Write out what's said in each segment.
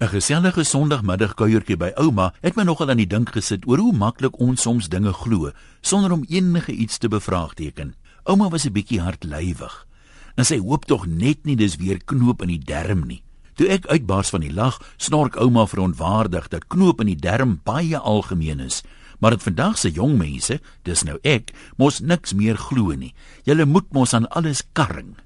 'n Gesellige Sondagmiddagkuiertjie by ouma het my nogal aan die dink gesit oor hoe maklik ons soms dinge glo sonder om enige iets te bevraagteken. Ouma was 'n bietjie hardlywig. En sy hoop tog net nie dis weer knoop in die darm nie. Toe ek uitbars van die lag, snork ouma verontwaardig dat knoop in die darm baie algemeen is, maar dit vandag se jong mense, dis nou ek, mos niks meer glo nie. Julle moet mos aan alles karring.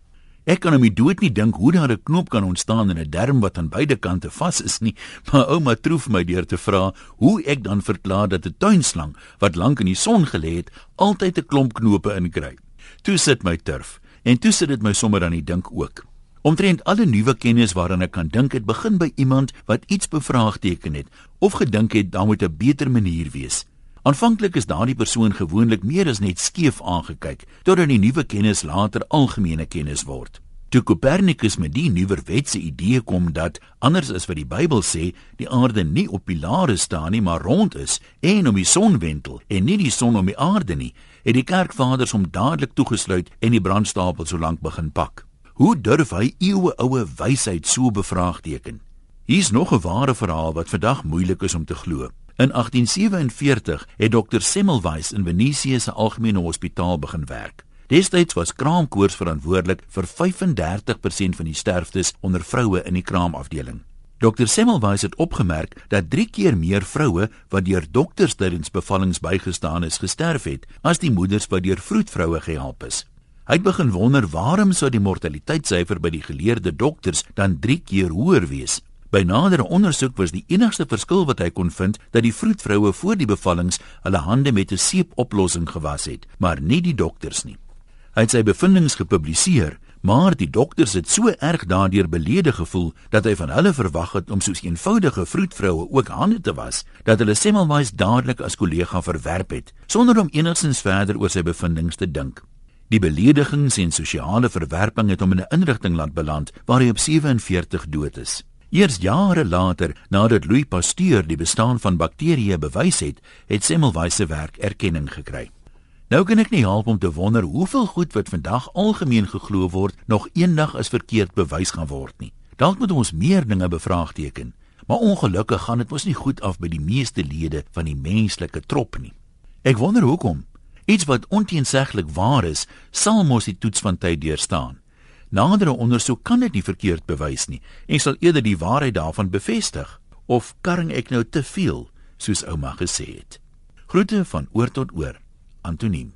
Ek kan om die dood nie dink hoe daar 'n knoop kan ontstaan in 'n darm wat aan beide kante vas is nie, maar ouma troef my deur te vra hoe ek dan verklaar dat 'n tuinslang wat lank in die son gelê het, altyd 'n klomp knope inkry. Toe sit my turf en toe sit dit my sommer aan die dink ook. Omtrent alle nuwe kennis waaraan ek kan dink het begin by iemand wat iets bevraagteken het of gedink het daar moet 'n beter manier wees. Aanvanklik is daardie persoon gewoonlik meer as net skeef aangekyk, totdat die nuwe kennis later algemene kennis word. Toe Copernicus met die nuwerwetse idee kom dat anders as wat die Bybel sê, die aarde nie op pilare staan nie, maar rond is en om die son wentel en nie die son om die aarde nie, het die kerkvaders hom dadelik toegesluit en die brandstapel so lank begin pak. Hoe durf hy eeueoue wysheid so bevraagteken? Hier's nog 'n ware verhaal wat vandag moeilik is om te glo. In 1847 het Dr Semmelweis in Venesië se algemene hospitaal begin werk. Destyds was kraamkoors verantwoordelik vir 35% van die sterftes onder vroue in die kraamafdeling. Dr Semmelweis het opgemerk dat 3 keer meer vroue wat deur dokters tydens bevallings bygestaan is, gesterf het as die moeders wat deur vroedvroue gehelp is. Hy het begin wonder waarom sou die mortaliteitssyfer by die geleerde dokters dan 3 keer hoër wees. By nadere ondersoek was die enigste verskil wat hy kon vind dat die vroedvroue voor die bevallings hulle hande met 'n seepoplossing gewas het, maar nie die dokters nie. Hy het sy bevindinge gepubliseer, maar die dokters het so erg daardeur beledig gevoel dat hy van hulle verwag het om soos eenvoudige vroedvroue ook hande te was, dat hulle semmelwys dadelik as kollega verwerp het, sonder om enigsins verder oor sy bevindinge te dink. Die beledigings en sosiale verwerping het hom in 'n inrigting laat beland waar hy op 47 dood is. Eers jare later, nadat Louis Pasteur die bestaan van bakterieë bewys het, het Semmelweis se werk erkenning gekry. Nou kan ek nie help om te wonder hoeveel goed wat vandag algemeen geglo word, nog eendag as verkeerd bewys gaan word nie. Dalk moet ons meer dinge bevraagteken, maar ongelukkig gaan dit mos nie goed af by die meeste lede van die menslike trop nie. Ek wonder hoekom. Iets wat onteenseglik waar is, sal mos die toets van tyd deurstaan. Nadere ondersoek kan dit nie verkeerd bewys nie en sal eerder die waarheid daarvan bevestig of karring ek nou te veel soos ouma gesê het. Groete van oor tot oor. Antoniem